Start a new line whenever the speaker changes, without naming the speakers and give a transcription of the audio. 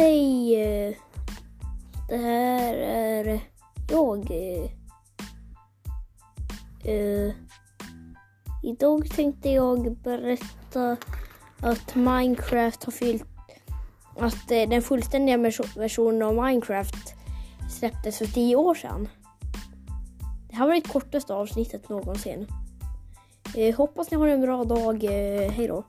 Hej! Det här är jag. Uh, idag tänkte jag berätta att Minecraft har fyllt att eh, den fullständiga versionen av Minecraft släpptes för tio år sedan. Det här var det kortaste avsnittet någonsin. Uh, hoppas ni har en bra dag. Uh, hej då.